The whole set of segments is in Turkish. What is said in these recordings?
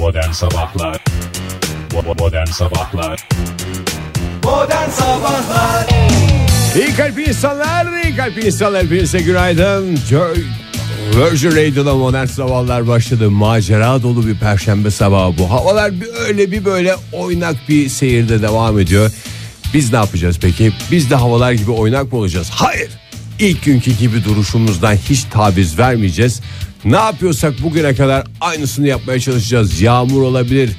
Modern Sabahlar Modern Sabahlar Modern Sabahlar İyi kalp insanlar, iyi kalp insanlar. Hepinize günaydın. Virgin Radio'da modern sabahlar başladı. Macera dolu bir perşembe sabahı bu. Havalar bir öyle bir böyle oynak bir seyirde devam ediyor. Biz ne yapacağız peki? Biz de havalar gibi oynak mı olacağız? Hayır. İlk günkü gibi duruşumuzdan hiç taviz vermeyeceğiz. Ne yapıyorsak bugüne kadar aynısını yapmaya çalışacağız. Yağmur olabilir,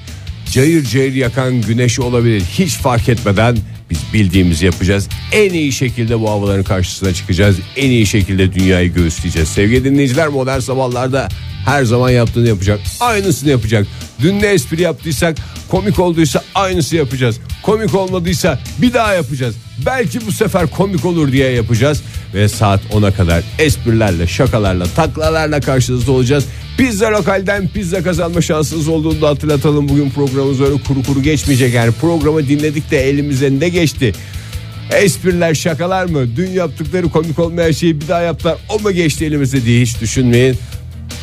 cayır cayır yakan güneş olabilir. Hiç fark etmeden biz bildiğimizi yapacağız. En iyi şekilde bu havaların karşısına çıkacağız. En iyi şekilde dünyayı göğüsleyeceğiz. Sevgili dinleyiciler modern sabahlarda her zaman yaptığını yapacak. Aynısını yapacak. Dün ne espri yaptıysak komik olduysa aynısı yapacağız. Komik olmadıysa bir daha yapacağız. Belki bu sefer komik olur diye yapacağız. Ve saat 10'a kadar esprilerle, şakalarla, taklalarla karşınızda olacağız. Pizza lokalden pizza kazanma şansınız olduğunu da hatırlatalım. Bugün programımız öyle kuru kuru geçmeyecek. Yani programı dinledik de elimize ne geçti? Espriler şakalar mı? Dün yaptıkları komik olmayan şeyi bir daha yaptılar. O mu geçti elimize diye hiç düşünmeyin.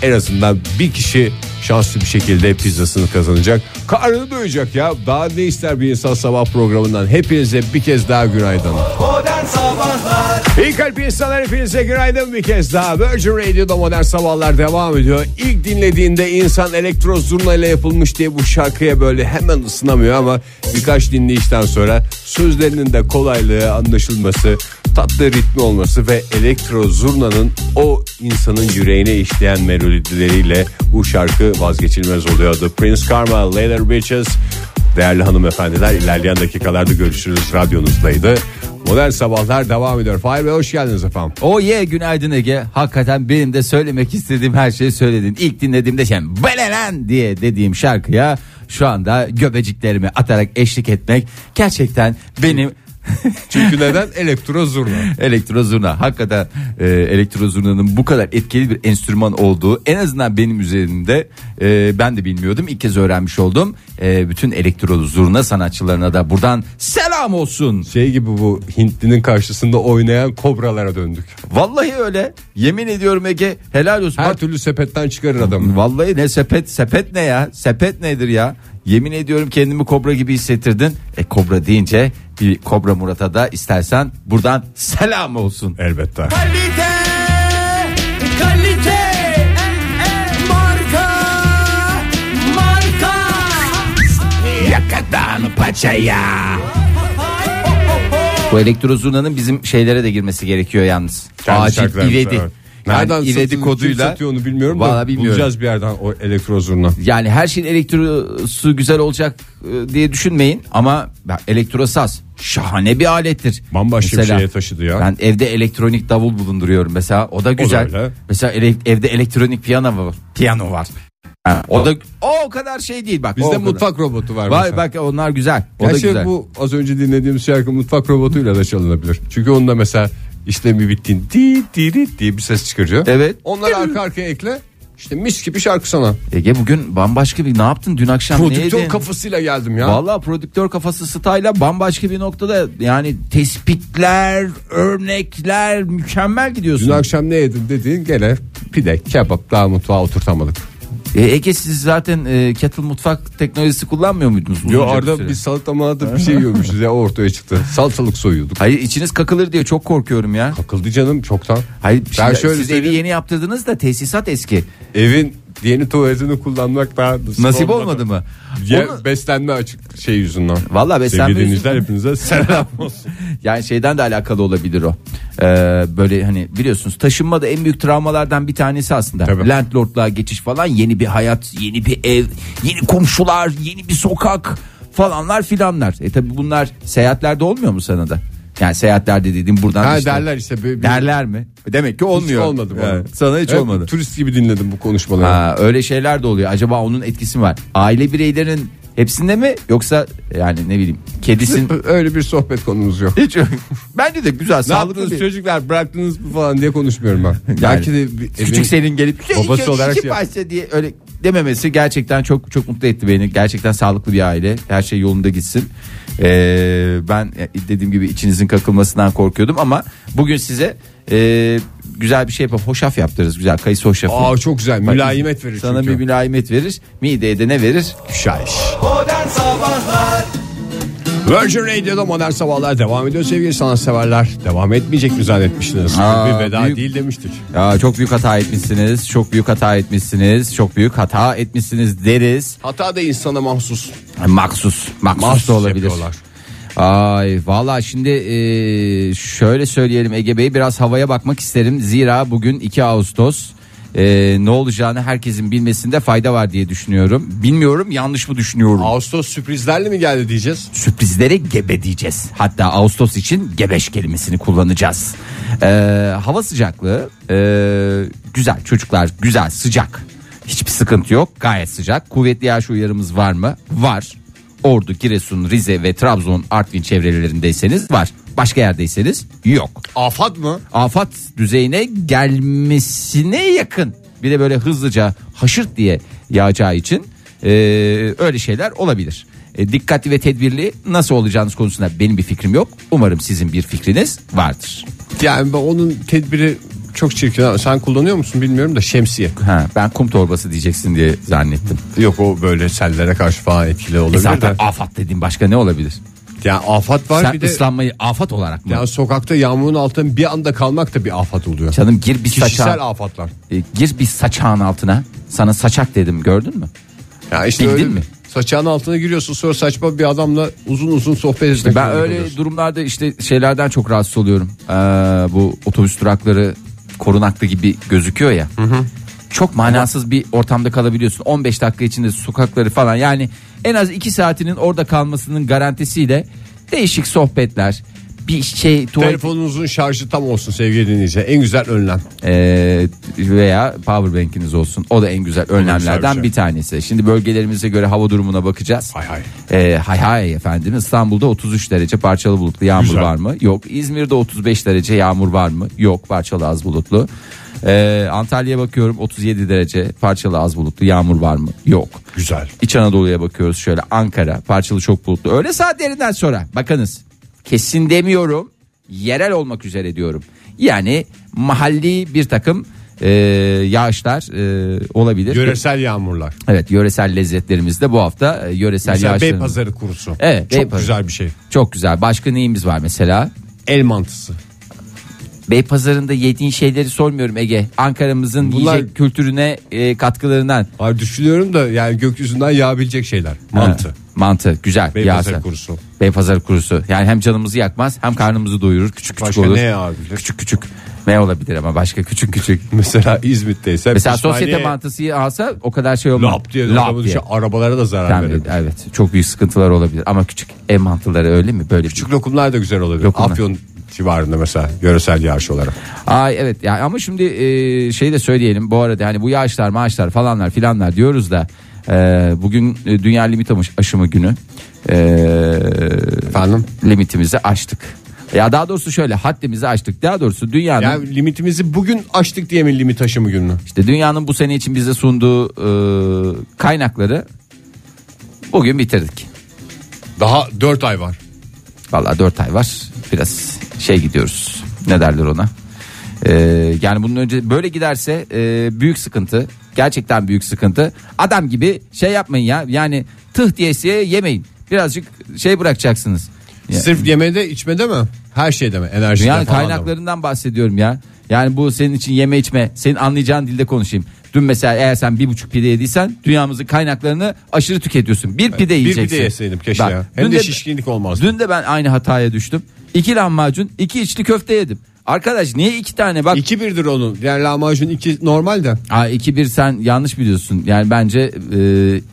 En azından bir kişi şanslı bir şekilde pizzasını kazanacak. Karnını doyacak ya. Daha ne ister bir insan sabah programından. Hepinize bir kez daha günaydın. Modern Sabahlar İyi kalp insanlar hepinize günaydın bir kez daha. Virgin Radio'da modern sabahlar devam ediyor. İlk dinlediğinde insan elektro zurna ile yapılmış diye bu şarkıya böyle hemen ısınamıyor ama birkaç dinleyişten sonra sözlerinin de kolaylığı anlaşılması, tatlı ritmi olması ve elektro zurnanın o insanın yüreğine işleyen melodileriyle bu şarkı vazgeçilmez oluyor. The Prince Karma, Later Bitches. Değerli hanımefendiler ilerleyen dakikalarda görüşürüz radyonuzdaydı. Modern sabahlar devam ediyor. Fahir Bey hoş geldiniz efendim. O ye günaydın Ege. Hakikaten benim de söylemek istediğim her şeyi söyledin. İlk dinlediğimde şey belelen diye dediğim şarkıya şu anda göbeciklerimi atarak eşlik etmek gerçekten benim Çünkü neden? Elektro zurna. elektro zurna hakikaten e, elektro zurnanın bu kadar etkili bir enstrüman olduğu en azından benim üzerimde e, ben de bilmiyordum ilk kez öğrenmiş oldum E, bütün elektro zurna sanatçılarına da buradan selam olsun Şey gibi bu Hintlinin karşısında oynayan kobralara döndük. vallahi öyle yemin ediyorum Ege helal olsun Her Bak- türlü sepetten çıkarır adamı. Vallahi ne sepet sepet ne ya sepet nedir ya yemin ediyorum kendimi kobra gibi hissettirdin. E kobra deyince bir kobra Murat'a da istersen buradan selam olsun. Elbette. Kalite Kalite Marka Marka. Yakadan paçaya. Bu elektro zurnanın bizim şeylere de girmesi gerekiyor yalnız. Kendi acil şarkılarımız, ivedi. evet. Nereden yani kim koduyla satıyor onu bilmiyorum Vallahi da bilmiyorum. bulacağız bir yerden o elektro zurna. Yani her şeyin elektrosu güzel olacak e, diye düşünmeyin ama elektrosaz şahane bir alettir. Bambaşka bir şeye taşıdı ya. Ben evde elektronik davul bulunduruyorum mesela o da güzel. öyle. mesela ele- evde elektronik piyano var. Piyano var. Ha, o da o, o kadar şey değil bak. o Bizde kadar. mutfak robotu var. Var mesela. bak onlar güzel. O da Gerçi güzel. bu az önce dinlediğimiz şarkı mutfak robotuyla da çalınabilir. Çünkü onda mesela işlemi bittiğin di di di diye bir ses çıkarıyor. Evet. Onları arka arkaya ekle. İşte mis gibi şarkı sana. Ege bugün bambaşka bir ne yaptın dün akşam Prodüktör neydi? kafasıyla geldim ya. Vallahi prodüktör kafası style'la bambaşka bir noktada yani tespitler, örnekler mükemmel gidiyorsun. Dün akşam ne yedin dediğin gene pide, kebap daha mutfağa oturtamadık. E, Ege siz zaten e, kettle mutfak teknolojisi kullanmıyor muydunuz? Yo uzunca bir arada süre? bir salata malata bir şey yiyormuşuz ya ortaya çıktı. Salatalık soyuyorduk. Hayır içiniz kakılır diye çok korkuyorum ya. Takıldı canım çoktan. Hayır Ben şimdi şöyle siz evi söyleyeyim. yeni yaptırdınız da tesisat eski. Evin yeni tuvaletini kullanmak daha nasip, Nasip olmadı mı? Ya, Onu- beslenme açık şey yüzünden. Vallahi beslenme Sevgili dinleyiciler hepinize selam olsun. Yani şeyden de alakalı olabilir o. Ee, böyle hani biliyorsunuz taşınma da en büyük travmalardan bir tanesi aslında. Tabii. Landlordluğa geçiş falan yeni bir hayat, yeni bir ev, yeni komşular, yeni bir sokak falanlar filanlar. E tabi bunlar seyahatlerde olmuyor mu sana da? Yani seyahatlerde dediğim buradan Ha işte- derler işte. Bir, bir- Derler mi? Demek ki olmuyor. Hiç olmadı bana. Yani sana hiç Hep olmadı. Turist gibi dinledim bu konuşmaları. Ha, öyle şeyler de oluyor. Acaba onun etkisi mi var? Aile bireylerinin hepsinde mi yoksa yani ne bileyim kedisin Öyle bir sohbet konumuz yok. hiç bence de güzel Ne sağlıklı yaptınız bir çocuklar bıraktınız mı falan diye konuşmuyorum ben. Belki de bir küçük evin- senin gelip babası iki, olarak iki şey- başta diye öyle dememesi gerçekten çok çok mutlu etti beni. Gerçekten sağlıklı bir aile. Her şey yolunda gitsin. Ee, ben dediğim gibi içinizin kakılmasından korkuyordum ama bugün size e, güzel bir şey yapıp hoşaf yaptırırız güzel kayısı hoşafı. Aa çok güzel. Mülayimet verir Sana çünkü. bir mülayimet verir. Mideye de ne verir? İş. Modern Sabahlar Virgin Radio'da modern sabahlar devam ediyor sevgili sanatseverler. Devam etmeyecek mi zannetmiştiniz? Aa, bir veda büyük- değil demiştik. Ya çok büyük hata etmişsiniz. Çok büyük hata etmişsiniz. Çok büyük hata etmişsiniz deriz. Hata da insana mahsus. Maksus. Maksus, Mahsus da olabilir. yapıyorlar. Ay valla şimdi e, şöyle söyleyelim Ege Bey biraz havaya bakmak isterim. Zira bugün 2 Ağustos. E, ne olacağını herkesin bilmesinde fayda var diye düşünüyorum. Bilmiyorum yanlış mı düşünüyorum? Ağustos sürprizlerle mi geldi diyeceğiz? Sürprizlere gebe diyeceğiz. Hatta Ağustos için gebeş kelimesini kullanacağız. E, hava sıcaklığı e, güzel çocuklar güzel sıcak. Hiçbir sıkıntı yok gayet sıcak. Kuvvetli yağış uyarımız var mı? Var. Ordu, Giresun, Rize ve Trabzon, Artvin çevrelerindeyseniz var. Başka yerdeyseniz yok. Afat mı? Afat düzeyine gelmesine yakın. Bir de böyle hızlıca haşırt diye yağacağı için e, öyle şeyler olabilir. E, dikkatli ve tedbirli nasıl olacağınız konusunda benim bir fikrim yok. Umarım sizin bir fikriniz vardır. Yani ben onun tedbiri çok çirkin. Sen kullanıyor musun bilmiyorum da şemsiye. Ha, ben kum torbası diyeceksin diye zannettim. Yok o böyle sellere karşı falan etkili E olabilir zaten de. afat dediğim başka ne olabilir? Yani afat var Sen bir de ıslanmayı afat olarak mı? yani sokakta yağmurun altında bir anda kalmak da bir afat oluyor. Canım gir bir Kişisel saçağın, afatlar. e, gir bir saçağın altına. Sana saçak dedim gördün mü? Ya işte Bildin öyle mi? Saçağın altına giriyorsun sonra saçma bir adamla uzun uzun sohbet etmek Ben zorunda öyle kalıyorsun. durumlarda işte şeylerden çok rahatsız oluyorum. Ee, bu otobüs durakları korunaklı gibi gözüküyor ya. Çok manasız bir ortamda kalabiliyorsun. 15 dakika içinde sokakları falan yani en az 2 saatinin orada kalmasının garantisiyle değişik sohbetler, bir şey tuvalet Telefonunuzun şarjı tam olsun sevgili dinleyiciler. En güzel önlem. Ee, veya power bank'iniz olsun. O da en güzel önlemlerden şey. bir tanesi. Şimdi bölgelerimize göre hava durumuna bakacağız. Hay hay. Ee, hay hay efendim. İstanbul'da 33 derece parçalı bulutlu yağmur Güzel. var mı? Yok. İzmir'de 35 derece yağmur var mı? Yok. Parçalı az bulutlu. Ee, Antalya'ya bakıyorum 37 derece parçalı az bulutlu yağmur var mı? Yok. Güzel. İç Anadolu'ya bakıyoruz şöyle Ankara parçalı çok bulutlu. Öğle saatlerinden sonra bakınız kesin demiyorum yerel olmak üzere diyorum. Yani mahalli bir takım e, yağışlar e, olabilir. Yöresel yağmurlar. Evet yöresel lezzetlerimiz de bu hafta e, yöresel Mesela yağışlarımız. Beypazarı kurusu. Evet, Çok Beypazarı. güzel bir şey. Çok güzel. Başka neyimiz var mesela? El mantısı. Beypazarı'nda yediğin şeyleri sormuyorum Ege. Ankara'mızın Bunlar- yiyecek kültürüne e, katkılarından. Hayır düşünüyorum da yani gökyüzünden yağabilecek şeyler. Mantı. Ha, mantı güzel. Beypazarı yağsa. kurusu. Beypazarı kurusu. Yani hem canımızı yakmaz hem karnımızı doyurur. Küçük küçük Başka olur. ne yağabilir? Küçük küçük. Ne olabilir ama başka küçük küçük. Mesela İzmit'teyse. Mesela pişmaniye sosyete mantısı alsa o kadar şey olmaz. Lap diye, Lap adamın diye. dışı arabalara da zarar Tabii, verir. evet çok büyük sıkıntılar olabilir ama küçük ev mantıları öyle mi böyle Küçük lokumlar da güzel olabilir. Lokumlar. Afyon civarında mesela yöresel yağış olarak. Ay evet yani ama şimdi e, şey de söyleyelim bu arada hani bu yağışlar maaşlar falanlar filanlar diyoruz da e, bugün e, dünya limit aşımı günü e, Efendim? limitimizi aştık. Ya daha doğrusu şöyle haddimizi aştık. Daha doğrusu dünyanın Yani limitimizi bugün aştık diye mi limit aşımı gününü? işte dünyanın bu sene için bize sunduğu e, kaynakları bugün bitirdik. Daha 4 ay var. Vallahi 4 ay var. Biraz şey gidiyoruz. Ne derler ona? Ee, yani bunun önce böyle giderse e, büyük sıkıntı. Gerçekten büyük sıkıntı. Adam gibi şey yapmayın ya. Yani tıh diyesiye yemeyin. Birazcık şey bırakacaksınız. Ya, Sırf yemede içmede mi? Her şeyde mi? Enerjide falan da mı? kaynaklarından bahsediyorum ya. Yani bu senin için yeme içme. Senin anlayacağın dilde konuşayım. Dün mesela eğer sen bir buçuk pide yediysen dünyamızın kaynaklarını aşırı tüketiyorsun. Bir pide Bir yiyeceksin. pide yeseydim keşke ya. Hem dün de, şişkinlik olmazdı. Dün de ben aynı hataya düştüm. İki lahmacun, iki içli köfte yedim. Arkadaş niye iki tane bak. 2 birdir onun. Yani lahmacun 2 normal de. Aa, iki bir sen yanlış biliyorsun. Yani bence e,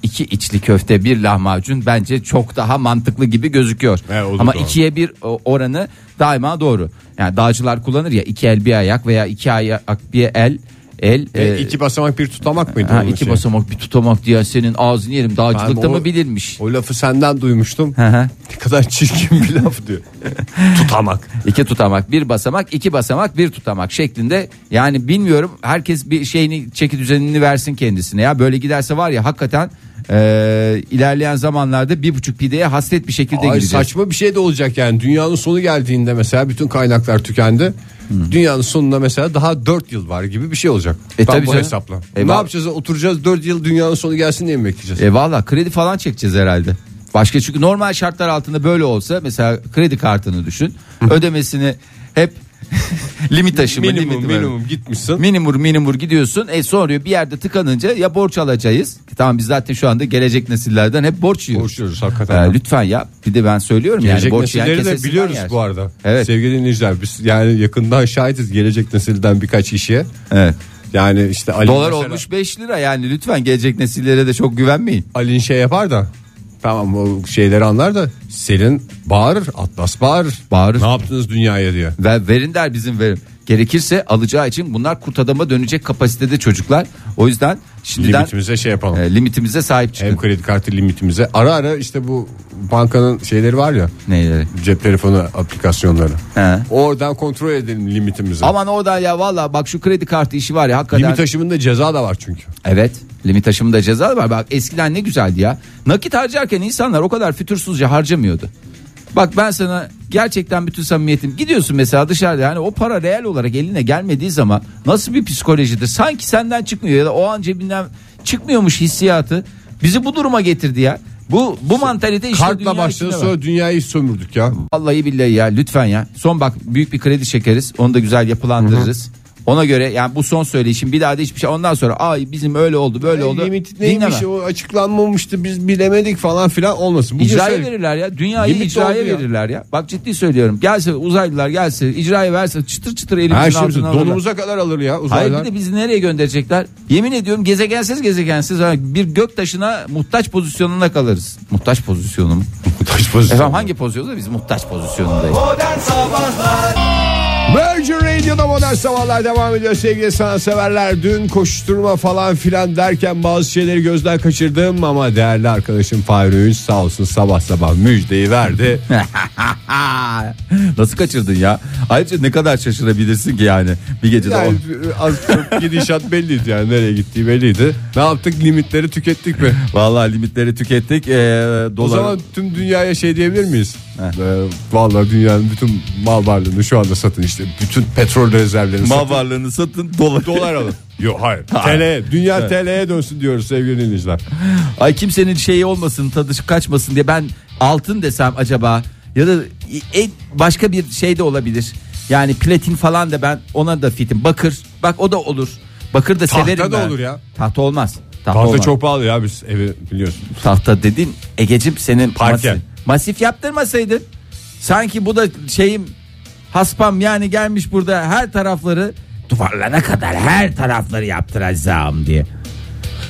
iki içli köfte bir lahmacun bence çok daha mantıklı gibi gözüküyor. O da Ama doğru. ikiye bir o- oranı daima doğru. Yani dağcılar kullanır ya iki el bir ayak veya iki ayak bir el. El E, e, iki basamak bir tutamak mıydı? ha, iki şeyi? basamak bir tutamak diye senin ağzını yerim. Dağcılıkta o- mı bilinmiş? O lafı senden duymuştum. Hı hı. ne kadar çirkin bir laf diyor. Tutamak. İki tutamak, bir basamak, iki basamak, bir tutamak şeklinde. Yani bilmiyorum herkes bir şeyini çeki düzenini versin kendisine ya. Böyle giderse var ya hakikaten e, ilerleyen zamanlarda bir buçuk pideye hasret bir şekilde Ay gireceğiz. saçma bir şey de olacak yani dünyanın sonu geldiğinde mesela bütün kaynaklar tükendi. Dünyanın sonunda mesela daha 4 yıl var gibi bir şey olacak. E, Tam tabii bu canım. hesapla. E, ne bak- yapacağız? Oturacağız 4 yıl dünyanın sonu gelsin diye mi bekleyeceğiz? E valla kredi falan çekeceğiz herhalde. Başka çünkü normal şartlar altında böyle olsa mesela kredi kartını düşün. ödemesini hep limit aşımı minimum limit minimum gitmişsin. Minimur minimur gidiyorsun. E sonra bir yerde tıkanınca ya borç alacağız. Tamam biz zaten şu anda gelecek nesillerden hep borç yiyoruz. Borçluyoruz hakikaten. Ee, lütfen ya. Bir de ben söylüyorum Gelecek yani borç yiyen de biliyoruz yer. bu arada. Evet. Sevgili dinleyiciler biz yani yakından şahitiz gelecek nesilden birkaç işe. Evet. Yani işte Ali Dolar mesela- olmuş 5 lira yani lütfen gelecek nesillere de çok güvenmeyin. Ali'nin şey yapar da tamam o şeyleri anlar da Selin bağırır Atlas bağırır. Bağırır. Ne yaptınız dünyaya diye. Ve verin der bizim verim. Gerekirse alacağı için bunlar kurt adama dönecek kapasitede çocuklar. O yüzden şimdiden Limitimize şey yapalım. e, limitimize sahip çıkın. Hem kredi kartı limitimize. Ara ara işte bu bankanın şeyleri var ya Neyleri? cep telefonu aplikasyonları. He. Oradan kontrol edelim limitimizi. Aman oradan ya valla bak şu kredi kartı işi var ya hakikaten. Limit aşımında ceza da var çünkü. Evet limit aşımında ceza var. Bak eskiden ne güzeldi ya. Nakit harcarken insanlar o kadar fütursuzca harcamıyordu. Bak ben sana gerçekten bütün samimiyetim gidiyorsun mesela dışarıda yani o para reel olarak eline gelmediği zaman nasıl bir psikolojidir sanki senden çıkmıyor ya da o an cebinden çıkmıyormuş hissiyatı bizi bu duruma getirdi ya. Bu bu mantalite işte Kartla dünya başladı içinde var. sonra dünyayı sömürdük ya. Vallahi billahi ya lütfen ya. Son bak büyük bir kredi çekeriz. Onu da güzel yapılandırırız. Ona göre yani bu son söyleyişim bir daha da hiçbir şey ondan sonra ay bizim öyle oldu böyle oldu. Limit neymiş Dinleme. o açıklanmamıştı biz bilemedik falan filan olmasın. Bugün İcraya verirler ya. Dünyayı Limit icraya oldu ya. verirler ya. Bak ciddi söylüyorum. Gelse uzaylılar gelse icraya verse çıtır çıtır elimizin Her altına alırlar. donumuza kadar alır ya Hayır uzaylılar. bir de bizi nereye gönderecekler? Yemin ediyorum gezegensiz gezegensiz bir gök taşına muhtaç pozisyonunda kalırız. Muhtaç pozisyonu mu? Taş pozisyon. Efendim hangi pozisyonda? Biz muhtaç pozisyonundayız. Modern Sabahlar Virgin Radio'da modern sabahlar devam ediyor sevgili sanatseverler. Dün koşturma falan filan derken bazı şeyleri gözden kaçırdım ama değerli arkadaşım Fahri Öğünç sağ olsun sabah sabah müjdeyi verdi. Nasıl kaçırdın ya? Ayrıca ne kadar şaşırabilirsin ki yani bir gecede yani o- az çok gidişat belliydi yani nereye gittiği belliydi. Ne yaptık limitleri tükettik mi? Vallahi limitleri tükettik. Ee, O dolar... zaman tüm dünyaya şey diyebilir miyiz? Ee, vallahi dünyanın bütün mal varlığını şu anda satın işte bütün petrol rezervlerini mal satın. varlığını satın dolar. Dolar alın. Yok hayır. TL, dünya TL'ye dönsün diyoruz sevgili dinleyiciler. Ay kimsenin şeyi olmasın tadı kaçmasın diye ben altın desem acaba ya da e, başka bir şey de olabilir. Yani platin falan da ben ona da fitim. Bakır bak o da olur. Bakır da Tahta severim da ben. olur ya. Tahta olmaz. Tahta, Tahta olmaz. çok pahalı ya biz evi biliyorsun. Tahta dedin Egecim senin Parke. masif, masif yaptırmasaydın. Sanki bu da şeyim haspam yani gelmiş burada her tarafları duvarlarına kadar her tarafları yaptıracağım diye.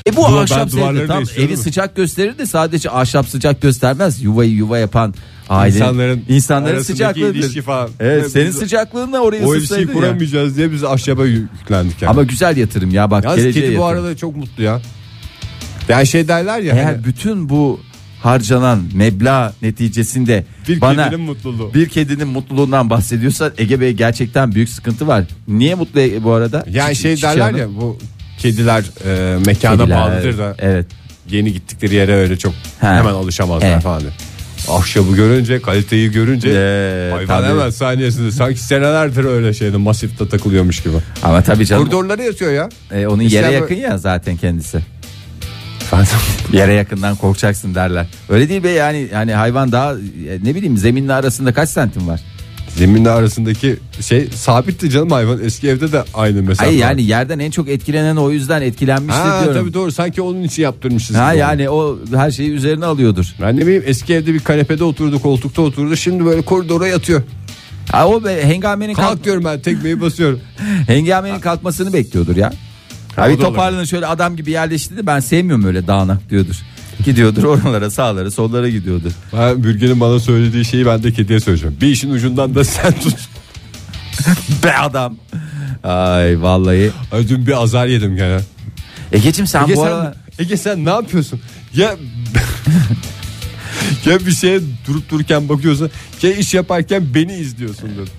E bu Duvar- ahşap sevdi tam evi sıcak gösterir de sadece ahşap sıcak göstermez. Yuvayı yuva yapan aile İnsanların insanların sıcaklığıdır. falan. Evet, Ve senin sıcaklığınla orayı O ısıtsaydın ilişkiyi ya. kuramayacağız diye biz ahşaba yüklendik yani. Ama güzel yatırım ya bak Yalnız kedi bu yatırım. arada çok mutlu ya. Yani şey derler ya Eğer hani, bütün bu harcanan meblağ neticesinde bir bana kedinin mutluluğu. bir kedinin mutluluğundan bahsediyorsan Ege Bey gerçekten büyük sıkıntı var. Niye mutlu Ege bu arada? Yani Çiçi- şey derler ya bu kediler e, mekana Kediler, bağlıdır da Evet. yeni gittikleri yere öyle çok He. hemen alışamazlar He. falan. diye. Ahşabı görünce kaliteyi görünce Ee, hayvan tabii. hemen saniyesinde sanki senelerdir öyle şeyde masifte takılıyormuş gibi. Ama tabii canım. Koridorlara yatıyor ya. e, onun yere yakın ya zaten kendisi. Yere yakından korkacaksın derler. Öyle değil be yani yani hayvan daha e, ne bileyim zeminle arasında kaç santim var? Zeminle arasındaki şey sabitti canım hayvan. Eski evde de aynı mesela. Hayır yani yerden en çok etkilenen o yüzden etkilenmiştir Ha, diyorum. tabii doğru sanki onun için yaptırmışız. Ha yani o her şeyi üzerine alıyordur. Ben ne bileyim eski evde bir kanepede oturdu koltukta oturdu şimdi böyle koridora yatıyor. Ha o be, hengamenin kalk, Kalk diyorum ben tekmeyi basıyorum. hengamenin kalkmasını bekliyordur ya. Ha, Ha, o bir da toparlanın şöyle adam gibi yerleşti de ben sevmiyorum öyle dağınak diyordur. Gidiyordur oralara sağlara sollara gidiyordur. Ben Bürgen'in bana söylediği şeyi ben de kediye söyleyeceğim. Bir işin ucundan da sen tut. Be adam. Ay vallahi. Ay, Dün bir azar yedim gene. Egeciğim sen Ege bu sen, arada... Ege sen ne yapıyorsun? Ya ya bir şeye durup dururken bakıyorsun ya iş yaparken beni izliyorsun dedim.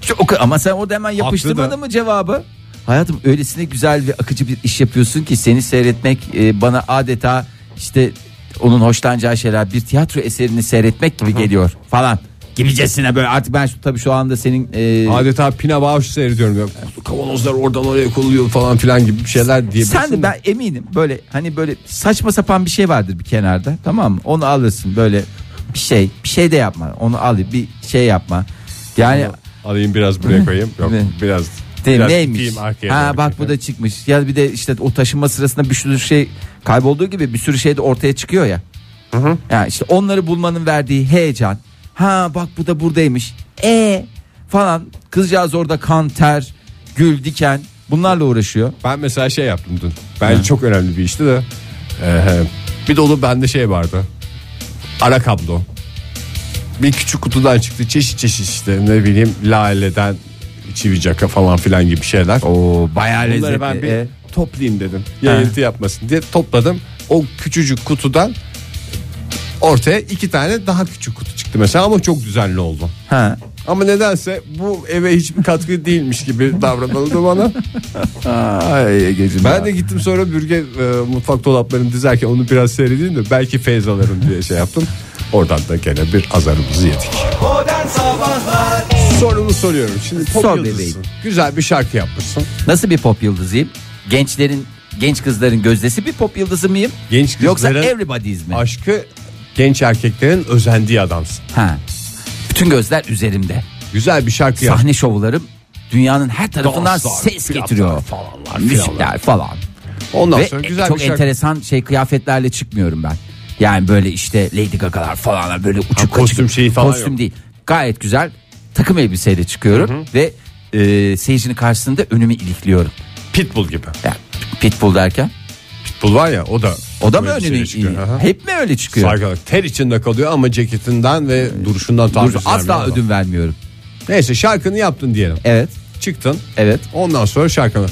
Çok, ama sen orada hemen yapıştırmadın mı cevabı? Hayatım öylesine güzel ve akıcı bir iş yapıyorsun ki seni seyretmek e, bana adeta işte onun hoşlanacağı şeyler bir tiyatro eserini seyretmek gibi geliyor falan gibicesine böyle artık ben şu, tabii şu anda senin e, Adeta Pina Bausch seyrediyorum. Ya. Kavanozlar oradan oraya konuluyor falan filan gibi bir şeyler diyebilirsin. sen de ben eminim böyle hani böyle saçma sapan bir şey vardır bir kenarda tamam mı onu alırsın böyle bir şey bir şey de yapma onu al bir şey yapma yani Alayım biraz buraya koyayım. Yok Ne? biraz. De, biraz neymiş? arkaya ha bak bu da çıkmış. Ya bir de işte o taşınma sırasında bir sürü şey kaybolduğu gibi bir sürü şey de ortaya çıkıyor ya. Yani işte onları bulmanın verdiği heyecan. Ha bak bu da buradaymış. E falan. Kızcağız orada kan ter gül diken bunlarla uğraşıyor. Ben mesela şey yaptım dün. Bence çok önemli bir işti de. Ee, bir dolu bende şey vardı. Ara kablo. Bir küçük kutudan çıktı. Çeşit çeşit işte. Ne bileyim laleden çivi caka falan filan gibi şeyler. o bayağı Bunları lezzetli ben bir E, toplayayım dedim. Yayıntı yapmasın diye topladım. O küçücük kutudan ortaya iki tane daha küçük kutu çıktı mesela ama çok düzenli oldu. ha Ama nedense bu eve hiçbir katkı değilmiş gibi davranıldı bana. Ay Ben ya. de gittim sonra bürge e, mutfak dolaplarını dizerken onu biraz seyredeyim de belki feyz alırım diye şey yaptım. Oradan da gene bir azarımızı yedik. Modern Sabahlar Sorunu soruyorum. Şimdi pop Sor yıldızısın. bebeğim. Güzel bir şarkı yapmışsın. Nasıl bir pop yıldızıyım? Gençlerin genç kızların gözdesi bir pop yıldızı mıyım? Genç Yoksa kızların everybody's mi? aşkı genç erkeklerin özendiği adamsın. Ha. Bütün gözler üzerimde. Güzel bir şarkı yap. Sahne şovlarım dünyanın her tarafından Danslar, ses getiriyor. falanlar, Müzikler falan. Ondan Ve sonra güzel çok bir şarkı. enteresan şey kıyafetlerle çıkmıyorum ben. Yani böyle işte Lady Gaga'lar falan böyle uçuk Ha, kostüm kaçık- şeyi falan Kostüm yok. değil. Gayet güzel takım elbiseyle çıkıyorum ve e, seyircinin karşısında önümü ilikliyorum. Pitbull gibi. Yani pitbull derken Pitbull var ya o da. o da mı böyle önünü çıkıyor. Aha. hep mi öyle çıkıyor? Saygılar. Ter içinde kalıyor ama ceketinden ve duruşundan Dur, taviz asla vermiyor ödün vermiyorum. Neyse şarkını yaptın diyelim. Evet. Çıktın. Evet. Ondan sonra şarkını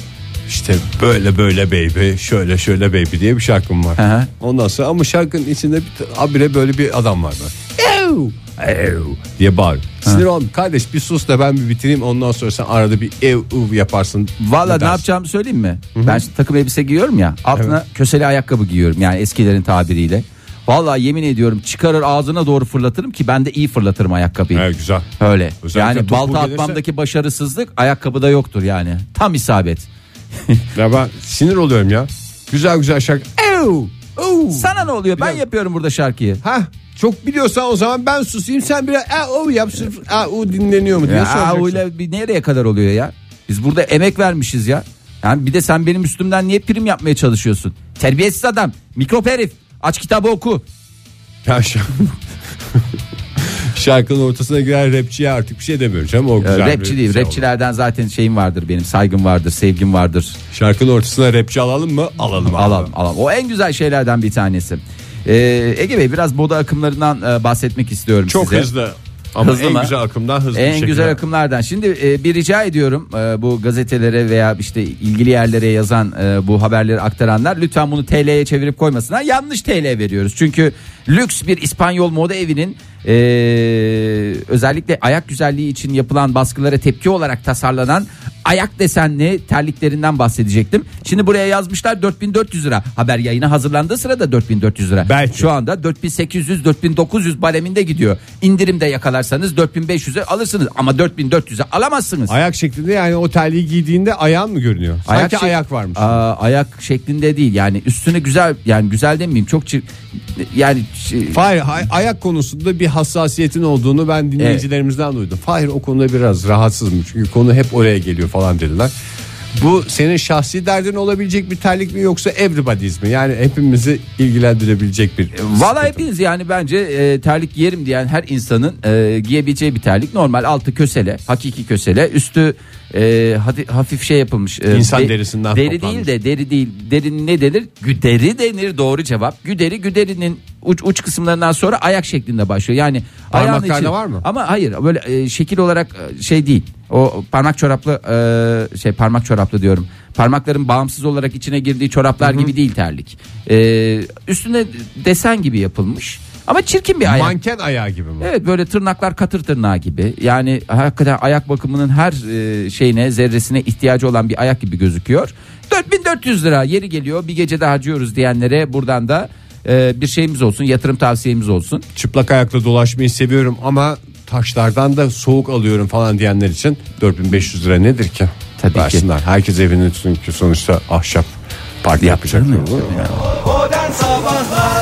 işte böyle böyle baby şöyle şöyle baby diye bir şarkım var. Hı hı. Ondan sonra ama şarkının içinde bir abire böyle bir adam var. Böyle. Ev diye bağır. Sinir oldum. Kardeş bir sus da ben bir bitireyim ondan sonra sen arada bir ev uv yaparsın. Valla ne dersin. yapacağımı söyleyeyim mi? Ben şimdi takım elbise giyiyorum ya. Altına köseli ayakkabı giyiyorum yani eskilerin tabiriyle. Valla yemin ediyorum çıkarır ağzına doğru fırlatırım ki ben de iyi fırlatırım ayakkabıyı. Evet güzel. Öyle. Özellikle yani topu balta gelirse- atmamdaki başarısızlık ayakkabıda yoktur yani. Tam isabet. Ya ben sinir oluyorum ya. Güzel güzel şarkı. Ev, uv. Sana ne oluyor? Ben Biraz- yapıyorum burada şarkıyı. Ha çok biliyorsan o zaman ben susayım sen biraz e, o yap sırf e, o dinleniyor mu diye Ya soracaksın. öyle bir nereye kadar oluyor ya? Biz burada emek vermişiz ya. Yani bir de sen benim üstümden niye prim yapmaya çalışıyorsun? Terbiyesiz adam, mikrop herif. Aç kitabı oku. Ya Şarkının ortasına giren rapçiye artık bir şey demiyorum canım. O güzel bir rapçi değil. şey. Rapçilerden zaten şeyim vardır benim. Saygım vardır, sevgim vardır. Şarkının ortasına rapçi alalım mı? Alalım. Alalım, alalım. O en güzel şeylerden bir tanesi. Ee, Ege Bey biraz moda akımlarından e, bahsetmek istiyorum Çok size. hızlı. Ama Hızlı en mı? güzel akımdan hızlı bir En şekilde. güzel akımlardan. Şimdi e, bir rica ediyorum e, bu gazetelere veya işte ilgili yerlere yazan e, bu haberleri aktaranlar lütfen bunu TL'ye çevirip koymasınlar. Yanlış TL veriyoruz. Çünkü lüks bir İspanyol moda evinin e, özellikle ayak güzelliği için yapılan baskılara tepki olarak tasarlanan ayak desenli terliklerinden bahsedecektim. Şimdi buraya yazmışlar 4400 lira. Haber yayına hazırlandığı sırada 4400 lira. Belki. Şu anda 4800 4900 bareminde gidiyor. İndirimde yakalarsanız 4500'e alırsınız ama 4400'e alamazsınız. Ayak şeklinde yani o terliği giydiğinde ayağın mı görünüyor? Sanki şek- ayak varmış. Aa, ayak şeklinde değil yani üstüne güzel yani güzel demeyeyim çok çir yani hay- ayak konusunda bir hassasiyetin olduğunu ben dinleyicilerimizden duydum. Fahir o konuda biraz rahatsızmış. Çünkü konu hep oraya geliyor falan dediler. Bu senin şahsi derdin olabilecek bir terlik mi yoksa everybody's mi? Yani hepimizi ilgilendirebilecek bir Valla hepiniz yani bence e, terlik giyerim diyen her insanın e, giyebileceği bir terlik. Normal altı kösele, hakiki kösele, üstü e, hadi, hafif şey yapılmış. e, İnsan derisinden Deri toplanmış. değil de deri değil. Deri ne denir? Güderi denir doğru cevap. Güderi güderinin uç, uç kısımlarından sonra ayak şeklinde başlıyor. Yani ayağın Parmaklarda var mı? Ama hayır böyle e, şekil olarak e, şey değil. O parmak çoraplı e, şey parmak çoraplı diyorum. Parmakların bağımsız olarak içine girdiği çoraplar gibi değil terlik. E, üstüne desen gibi yapılmış. Ama çirkin bir ayak. manken ayağı gibi mi? Evet böyle tırnaklar katır tırnağı gibi. Yani hakikaten ayak bakımının her e, şeyine zerresine ihtiyacı olan bir ayak gibi gözüküyor. 4400 lira yeri geliyor bir gecede harcıyoruz diyenlere buradan da e, bir şeyimiz olsun yatırım tavsiyemiz olsun. Çıplak ayakla dolaşmayı seviyorum ama taşlardan da soğuk alıyorum falan diyenler için 4500 lira nedir ki? Tabii ki. Versinler. Herkes evini çünkü sonuçta ahşap park yapacak. Modern Sabahlar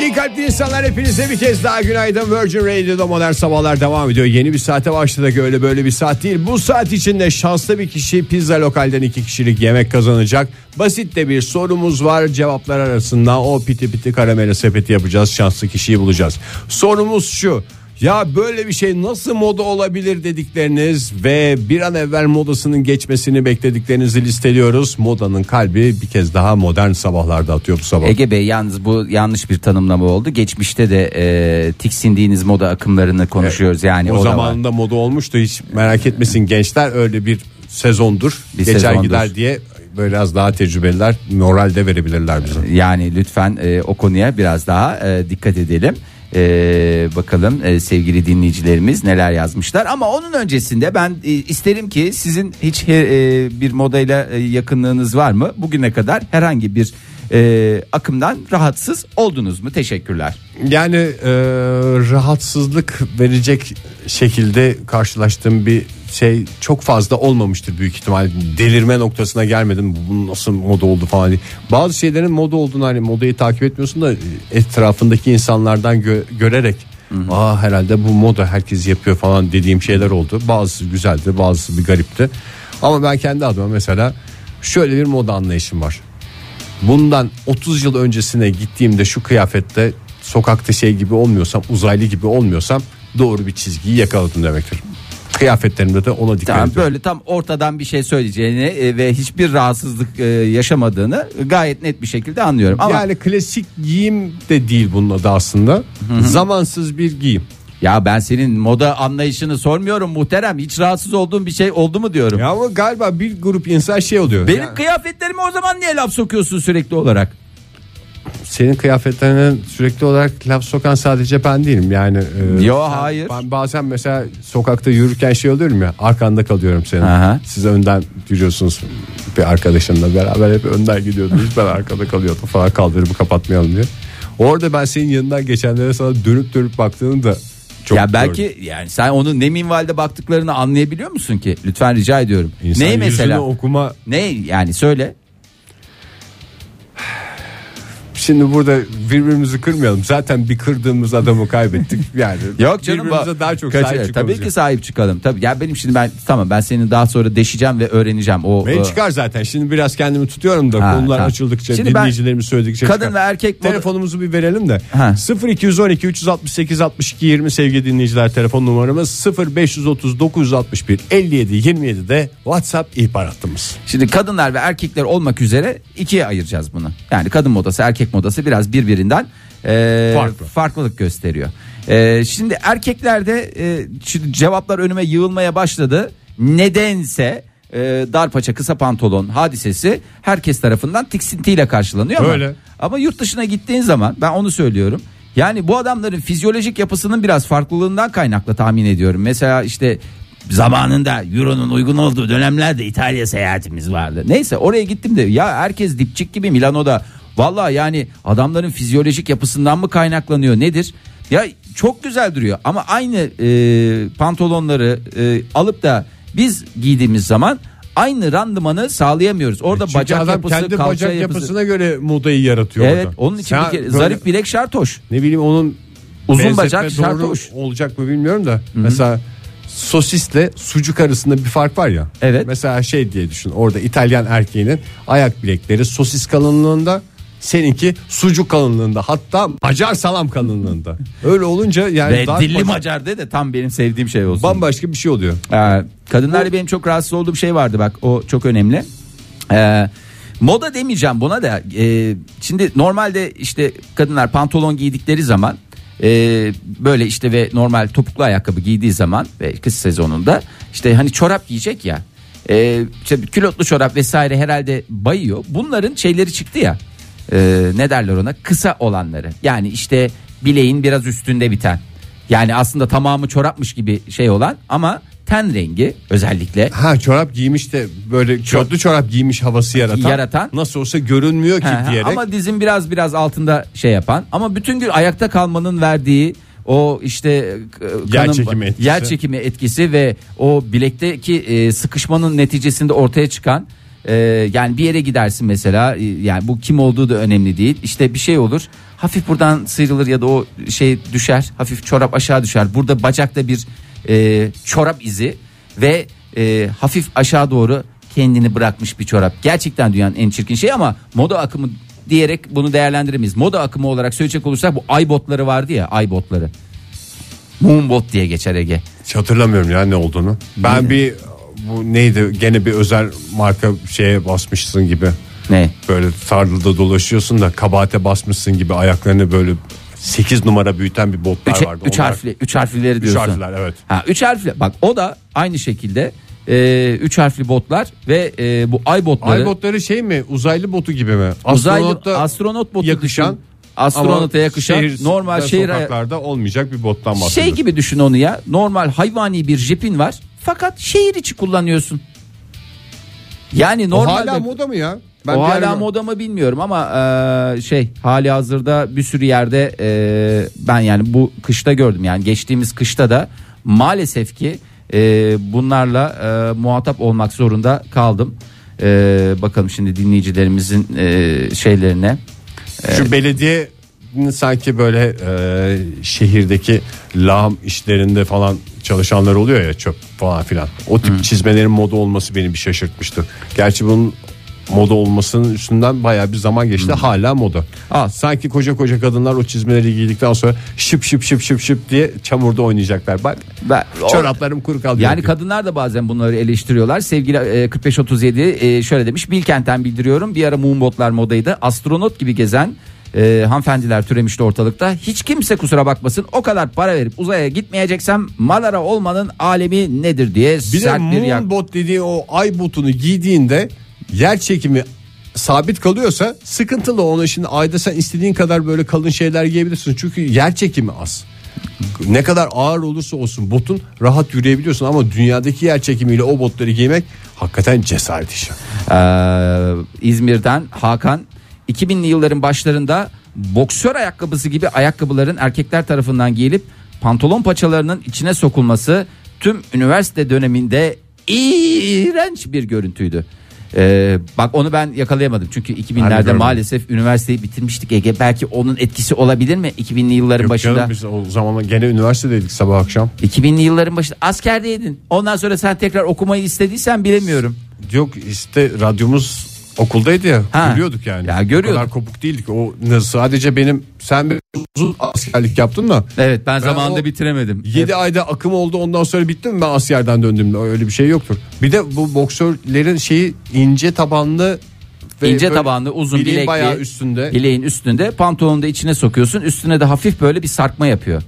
İyi kalpli insanlar hepinize bir kez daha günaydın Virgin Radio'da modern sabahlar devam ediyor. Yeni bir saate başladık öyle böyle bir saat değil. Bu saat içinde şanslı bir kişi pizza lokalden iki kişilik yemek kazanacak. Basit de bir sorumuz var cevaplar arasında o piti piti karamele sepeti yapacağız. Şanslı kişiyi bulacağız. Sorumuz şu. Ya böyle bir şey nasıl moda olabilir dedikleriniz ve bir an evvel modasının geçmesini beklediklerinizi listeliyoruz. Modanın kalbi bir kez daha modern sabahlarda atıyor bu sabah. Ege Bey yalnız bu yanlış bir tanımlama oldu. Geçmişte de e, tiksindiğiniz moda akımlarını konuşuyoruz yani. o o da var. zamanında moda olmuştu hiç merak etmesin gençler öyle bir sezondur. Bir Geçer sezondur. gider diye biraz daha tecrübeliler moralde verebilirler bize. Yani lütfen e, o konuya biraz daha e, dikkat edelim. E, bakalım e, sevgili dinleyicilerimiz neler yazmışlar. Ama onun öncesinde ben e, isterim ki sizin hiç he- e, bir modayla e, yakınlığınız var mı? Bugüne kadar herhangi bir e, akımdan rahatsız oldunuz mu? Teşekkürler. Yani e, rahatsızlık verecek şekilde karşılaştığım bir şey çok fazla olmamıştır büyük ihtimal. Delirme noktasına gelmedim. Bu nasıl moda oldu falan diye. Bazı şeylerin moda olduğunu hani modayı takip etmiyorsun da etrafındaki insanlardan gö- görerek Aa herhalde bu moda herkes yapıyor falan dediğim şeyler oldu. Bazısı güzeldi, bazısı bir garipti. Ama ben kendi adıma mesela şöyle bir moda anlayışım var. Bundan 30 yıl öncesine gittiğimde şu kıyafette sokakta şey gibi olmuyorsam uzaylı gibi olmuyorsam doğru bir çizgiyi yakaladım demektir. Kıyafetlerimde de ona dikkat Tamam, ediyorum. böyle tam ortadan bir şey söyleyeceğini e, ve hiçbir rahatsızlık e, yaşamadığını gayet net bir şekilde anlıyorum. Ama Yani klasik giyim de değil bunun adı aslında. Zamansız bir giyim. ya ben senin moda anlayışını sormuyorum muhterem. Hiç rahatsız olduğun bir şey oldu mu diyorum. Ya ama galiba bir grup insan şey oluyor. Benim Yani kıyafetlerime o zaman niye laf sokuyorsun sürekli olarak? Senin kıyafetlerine sürekli olarak laf sokan sadece ben değilim. Yani e, Yo, sen- hayır. Ben bazen mesela sokakta yürürken şey oluyorum ya arkanda kalıyorum senin. Aha. Siz önden yürüyorsunuz bir arkadaşınla beraber hep önden gidiyordunuz. ben arkada kalıyordum falan kaldırımı kapatmayalım diye. Orada ben senin yanından geçenlere sana dönüp dönüp baktığını da çok ya belki yani sen onun ne minvalde baktıklarını anlayabiliyor musun ki? Lütfen rica ediyorum. İnsan Neyi mesela? okuma Ne yani söyle. Şimdi burada birbirimizi kırmayalım. Zaten bir kırdığımız adamı kaybettik. Yani Yok canım birbirimize daha çok Kaç- sahip Tabii çıkalım. ki sahip çıkalım. Tabii ya benim şimdi ben tamam ben seni daha sonra deşeceğim ve öğreneceğim. O Ben e, çıkar zaten. Şimdi biraz kendimi tutuyorum da Ha, konular tamam. açıldıkça Şimdi dinleyicilerimiz söyledikçe kadın çıkar. ve erkek telefonumuzu bir verelim de. Ha. 0212 368 62 20 sevgili dinleyiciler telefon numaramız 0530 961 57 27 de WhatsApp ihbar hattımız. Şimdi kadınlar ve erkekler olmak üzere ikiye ayıracağız bunu. Yani kadın modası erkek modası biraz birbirinden e, Farklı. farklılık gösteriyor. E, şimdi erkeklerde e, şimdi cevaplar önüme yığılmaya başladı. Nedense e, dar paça kısa pantolon hadisesi herkes tarafından tiksintiyle karşılanıyor ama, Öyle. ama yurt dışına gittiğin zaman ben onu söylüyorum. Yani bu adamların fizyolojik yapısının biraz farklılığından kaynaklı tahmin ediyorum. Mesela işte zamanında euronun uygun olduğu dönemlerde İtalya seyahatimiz vardı. Neyse oraya gittim de ya herkes dipçik gibi Milano'da. Valla yani adamların fizyolojik yapısından mı kaynaklanıyor nedir? Ya çok güzel duruyor ama aynı e, pantolonları e, alıp da biz giydiğimiz zaman aynı randımanı sağlayamıyoruz. Orada Çünkü bacak adam yapısı, kendi kalça bacak yapısı. yapısına göre modayı yaratıyor Evet orada. onun için Sen bir kere böyle- zarif bilek şart hoş. ne bileyim onun Uzun bacak şart hoş. olacak mı bilmiyorum da mesela sosisle sucuk arasında bir fark var ya. Evet. Mesela şey diye düşün. Orada İtalyan erkeğinin ayak bilekleri sosis kalınlığında seninki sucuk kalınlığında hatta macar salam kalınlığında. Öyle olunca yani Ve dilli macar de de tam benim sevdiğim şey olsun. bambaşka bir şey oluyor. Ee, kadınlarla benim çok rahatsız olduğum şey vardı bak o çok önemli. Ee, moda demeyeceğim buna da Ee, şimdi normalde işte kadınlar pantolon giydikleri zaman e, böyle işte ve normal topuklu ayakkabı giydiği zaman ve kış sezonunda işte hani çorap giyecek ya e, işte külotlu çorap vesaire herhalde bayıyor. Bunların şeyleri çıktı ya e, ne derler ona kısa olanları yani işte bileğin biraz üstünde biten. Yani aslında tamamı çorapmış gibi şey olan ama ten rengi özellikle Ha çorap giymiş de böyle çoraplı çorap giymiş havası yaratan. Yaratan. Nasıl olsa görünmüyor ki ha, diyerek. ama dizin biraz biraz altında şey yapan ama bütün gün ayakta kalmanın verdiği o işte e, Yer çekimi etkisi. yer çekimi etkisi ve o bilekteki e, sıkışmanın neticesinde ortaya çıkan e, yani bir yere gidersin mesela e, yani bu kim olduğu da önemli değil. İşte bir şey olur hafif buradan sıyrılır ya da o şey düşer hafif çorap aşağı düşer. Burada bacakta bir e, çorap izi ve e, hafif aşağı doğru kendini bırakmış bir çorap. Gerçekten dünyanın en çirkin şeyi ama moda akımı diyerek bunu değerlendiremeyiz. Moda akımı olarak söyleyecek olursak bu ay botları vardı ya ay botları Moonbot diye geçer Ege. Hiç hatırlamıyorum ya ne olduğunu. Ben bir bu neydi gene bir özel marka şeye basmışsın gibi. Ne? Böyle tarlada dolaşıyorsun da kabahate basmışsın gibi ayaklarını böyle 8 numara büyüten bir botlar Üç, vardı. üç Onlar- harfli, üç harflileri Üç diyorsun. harfler evet. Ha, üç harfli. Bak o da aynı şekilde e, üç harfli botlar ve e, bu ay botları. Ay botları şey mi uzaylı botu gibi mi? uzaylı astronot botu yakışan düşün. astronota yakışan şehir- normal şehir sokaklarda olmayacak bir bottan bahsediyoruz. şey gibi düşün onu ya. Normal hayvani bir jipin var fakat şehir içi kullanıyorsun. Yani O normalde hala moda mı ya? Ben o hala ara- moda mı bilmiyorum ama e, şey hali hazırda bir sürü yerde e, ben yani bu kışta gördüm yani geçtiğimiz kışta da maalesef ki e, bunlarla e, muhatap olmak zorunda kaldım. E, bakalım şimdi dinleyicilerimizin e, şeylerine. Şu belediye sanki böyle e, şehirdeki lağım işlerinde falan çalışanlar oluyor ya çöp falan filan. O tip çizmelerin moda olması beni bir şaşırtmıştı. Gerçi bunun moda olmasının üstünden bayağı bir zaman geçti. Hala moda. Aa. Sanki koca koca kadınlar o çizmeleri giydikten sonra şıp şıp şıp şıp şıp diye çamurda oynayacaklar. Bak Ben- çoraplarım kuru kaldı. Yani kadınlar da bazen bunları eleştiriyorlar. Sevgili e, 4537 e, şöyle demiş. Bilkent'ten bildiriyorum. Bir ara moonbotlar modaydı. Astronot gibi gezen e, hanımefendiler türemişti ortalıkta. Hiç kimse kusura bakmasın. O kadar para verip uzaya gitmeyeceksem Malara olmanın alemi nedir diye Bir de sert bir yak. moonbot dediği o ay botunu giydiğinde yer çekimi sabit kalıyorsa sıkıntılı onu şimdi ayda sen istediğin kadar böyle kalın şeyler giyebilirsin çünkü yer çekimi az. Ne kadar ağır olursa olsun botun rahat yürüyebiliyorsun ama dünyadaki yer çekimiyle o botları giymek hakikaten cesaret işi. Ee, İzmir'den Hakan 2000'li yılların başlarında boksör ayakkabısı gibi ayakkabıların erkekler tarafından giyilip pantolon paçalarının içine sokulması tüm üniversite döneminde iğrenç bir görüntüydü. Ee, bak onu ben yakalayamadım çünkü Ben de 2000'lerde görmedim. maalesef üniversiteyi bitirmiştik Ege belki onun etkisi olabilir mi 2000'li yılların Yok başında canım, biz o zaman gene üniversitedeydik sabah akşam. 2000'li yılların başında askerdeydin ondan sonra sen tekrar okumayı istediysen bilemiyorum Yok işte radyomuz okuldaydı ya Ha. görüyorduk yani. Ya görüyorduk. O kadar kopuk değildik. O sadece benim sen bir uzun askerlik yaptın da evet ben, zamanında o- bitiremedim 7 ayda akım oldu ondan sonra bitti mi ben askerden döndüğümde öyle bir şey yoktur. Bir de bu boksörlerin şeyi ince tabanlı ve İnce tabanlı uzun bileğin bilekli bayağı üstünde. bileğin üstünde pantolonu da içine sokuyorsun üstüne de hafif böyle bir sarkma yapıyor.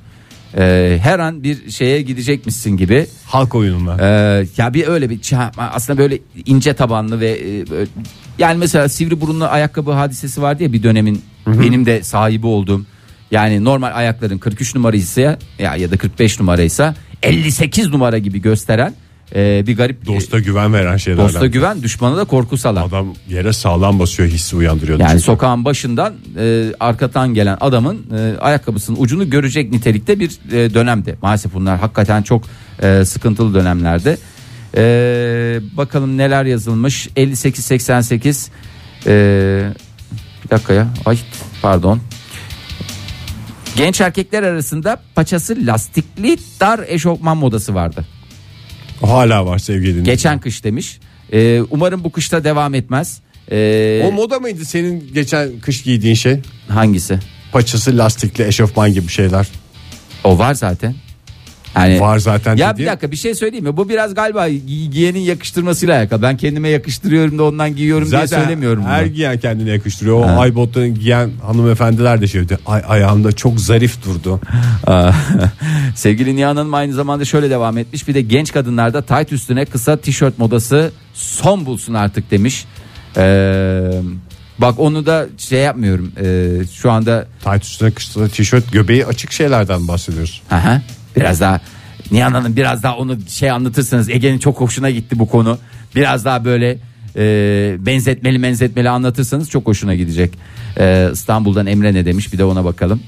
Ee, her an bir şeye gidecekmişsin gibi. halk oyununa. Ee, ya bir öyle bir aslında böyle ince tabanlı ve e, böyle- yani mesela sivri burunlu ayakkabı hadisesi vardı ya bir dönemin benim de sahibi olduğum. Yani normal ayakların 43 numaraysa ya ya da 45 numaraysa 58 numara gibi gösteren e, bir garip Dosta güven veren şeylerden. dosta güven düşmana da korku salan. Adam yere sağlam basıyor hissi uyandırıyordu. Yani çünkü. sokağın başından e, arkadan gelen adamın e, ayakkabısının ucunu görecek nitelikte bir e, dönemdi. Maalesef bunlar hakikaten çok e, sıkıntılı dönemlerde. E, bakalım neler yazılmış. 58-88 e, bir dakika ya. Ay pardon. Genç erkekler arasında paçası lastikli dar eşofman modası vardı. Hala var sevgili dinleyiciler. Geçen kış demiş. E, umarım bu kışta devam etmez. E, O moda mıydı senin geçen kış giydiğin şey? hangisi? Paçası lastikli eşofman gibi şeyler. O var zaten. Yani Var zaten Ya bir dakika bir şey söyleyeyim mi? Bu biraz galiba gi- giyenin yakıştırmasıyla alakalı. Ben kendime yakıştırıyorum da ondan giyiyorum diye söylemiyorum bunu. her giyen kendine yakıştırıyor. O ay botlarını giyen hanımefendiler de şey diyor. Ay ayağımda çok zarif durdu. Sevgili Nihan Hanım aynı zamanda şöyle devam etmiş. Bir de genç kadınlarda tight üstüne kısa tişört modası son bulsun artık demiş. Ee, bak onu da şey yapmıyorum. Ee, şu anda Tayt üstüne kısa tişört göbeği açık şeylerden bahsediyoruz. Aha, biraz daha Nihan Hanım biraz daha onu şey anlatırsanız Ege'nin çok hoşuna gitti bu konu. Biraz daha böyle e, benzetmeli benzetmeli anlatırsanız çok hoşuna gidecek. E, İstanbul'dan Emre ne demiş bir de ona bakalım.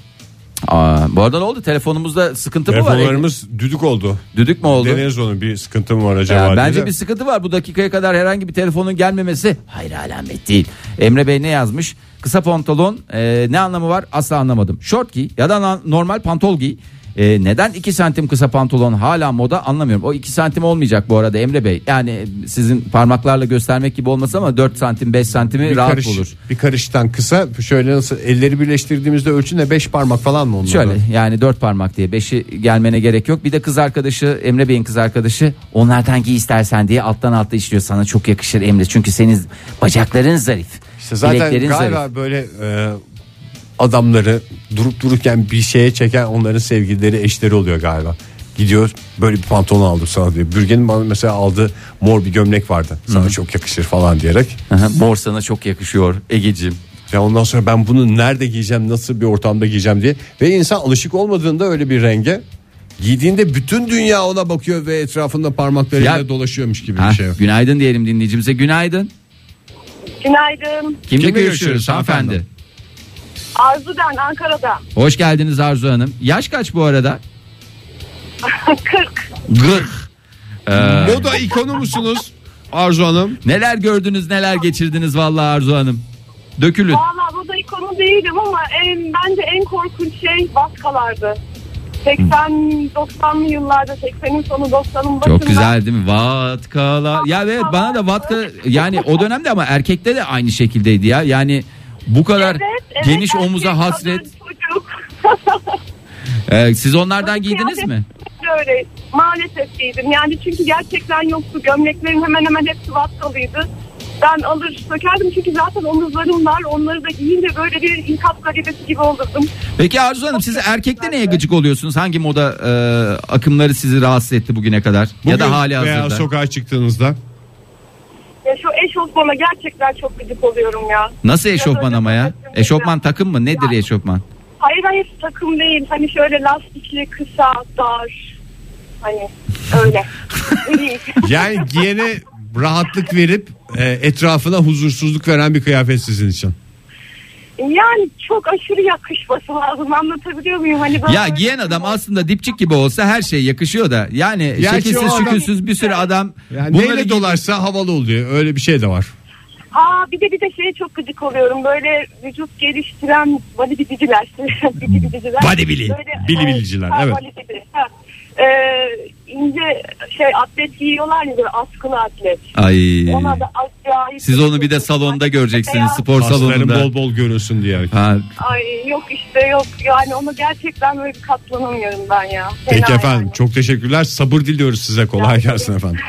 Aa, bu arada ne oldu telefonumuzda sıkıntı mı var? Telefonlarımız düdük oldu. Düdük mü oldu? Deneriz onu bir sıkıntı mı var acaba? Ya diye bence de. bir sıkıntı var bu dakikaya kadar herhangi bir telefonun gelmemesi hayır alamet değil. Emre Bey ne yazmış? Kısa pantolon e, ne anlamı var asla anlamadım. Şort giy ya da normal pantol giy. E, neden 2 santim kısa pantolon hala moda anlamıyorum. O 2 santim olmayacak bu arada Emre Bey. Yani sizin parmaklarla göstermek gibi olmasa ama 4 santim 5 santimi bir rahat karış, olur. Bir karıştan kısa şöyle nasıl elleri birleştirdiğimizde ölçü ne 5 parmak falan mı onlar? Şöyle yani dört parmak diye beşi gelmene gerek yok. Bir de kız arkadaşı Emre Bey'in kız arkadaşı onlardan giy istersen diye alttan alta işliyor. Sana çok yakışır Emre çünkü senin bacakların zarif. İşte zaten galiba zarif. böyle e, adamları durup dururken bir şeye çeken onların sevgilileri eşleri oluyor galiba. Gidiyor böyle bir pantolon aldım sana diyor. Bürgen'in bana mesela aldığı mor bir gömlek vardı. Sana çok yakışır falan diyerek. Aha, Mor sana çok yakışıyor Egeciğim. Ya ondan sonra ben bunu nerede giyeceğim, nasıl bir ortamda giyeceğim diye. Ve insan alışık olmadığında öyle bir renge giydiğinde bütün dünya ona bakıyor ve etrafında parmaklarıyla Ya- dolaşıyormuş gibi Ha, bir şey. günaydın diyelim dinleyicimize günaydın. Günaydın. Kimle, Kimle görüşüyoruz görüşüyoruz hanımefendi? hanımefendi? Arzu ben Ankara'da. Hoş geldiniz Arzu Hanım. Yaş kaç bu arada? 40. Gırk. Moda ikonu musunuz Arzu Hanım? Neler gördünüz neler geçirdiniz vallahi Arzu Hanım. Dökülün. Valla bu da ikonu değilim ama en, bence en korkunç şey vaskalardı. 80-90'lı yıllarda 80'in sonu 90'ın başında. Çok güzel değil mi? Vatkala. Ya evet bana da vatka yani o dönemde ama erkekte de aynı şekildeydi ya. Yani bu kadar Evet, evet, geniş omuza hasret. Ee, siz onlardan giydiniz mi? Öyle maalesef giydim. Yani çünkü gerçekten yoktu. Gömleklerim hemen hemen hepsi vatkalıydı. Ben alır sökerdim çünkü zaten omuzlarım var. Onları da giyince böyle bir inkap garibesi gibi olurdum. Peki Arzu Hanım siz erkekte neye gıcık oluyorsunuz? Hangi moda e, akımları sizi rahatsız etti bugüne kadar? ya da hali veya hazırda? sokağa çıktığınızda eşofmana gerçekten çok gıcık oluyorum ya. Nasıl eşofman ama ya? Eşofman takım mı? Nedir Ya. eşofman? Hayır hayır takım değil. Hani şöyle lastikli, kısa, dar. Hani öyle. Yani giyene rahatlık verip e, etrafına huzursuzluk veren bir kıyafet sizin için. Yani çok aşırı yakışması lazım. Anlatabiliyor muyum? Hani böyle Ya giyen adam aslında dipçik gibi olsa her şey yakışıyor da. Yani Gerçi şekilsiz o adam- şükürsüz bir sürü adam Yani bunları neyle dolarsa havalı oluyor. Öyle bir şey de var. Ha bir de bir de şeye çok gıcık oluyorum. Böyle vücut geliştiren bodybuildiciler. bodybuildiciler. Bodybuilding. Böyle, Bilibiliciler, ha, evet. bodybuilding, ha. Ee, ince şey atlet giyiyorlar ya böyle askılı atlet. Ay. Ona da acayip. Siz onu bir de salonda göreceksiniz spor Kasların salonunda. bol bol görünsün diye. Ha, Ay yok işte yok yani onu gerçekten böyle katlanamıyorum ben ya. Peki Fena efendim yani. çok teşekkürler. Sabır diliyoruz size. Kolay gelsin efendim.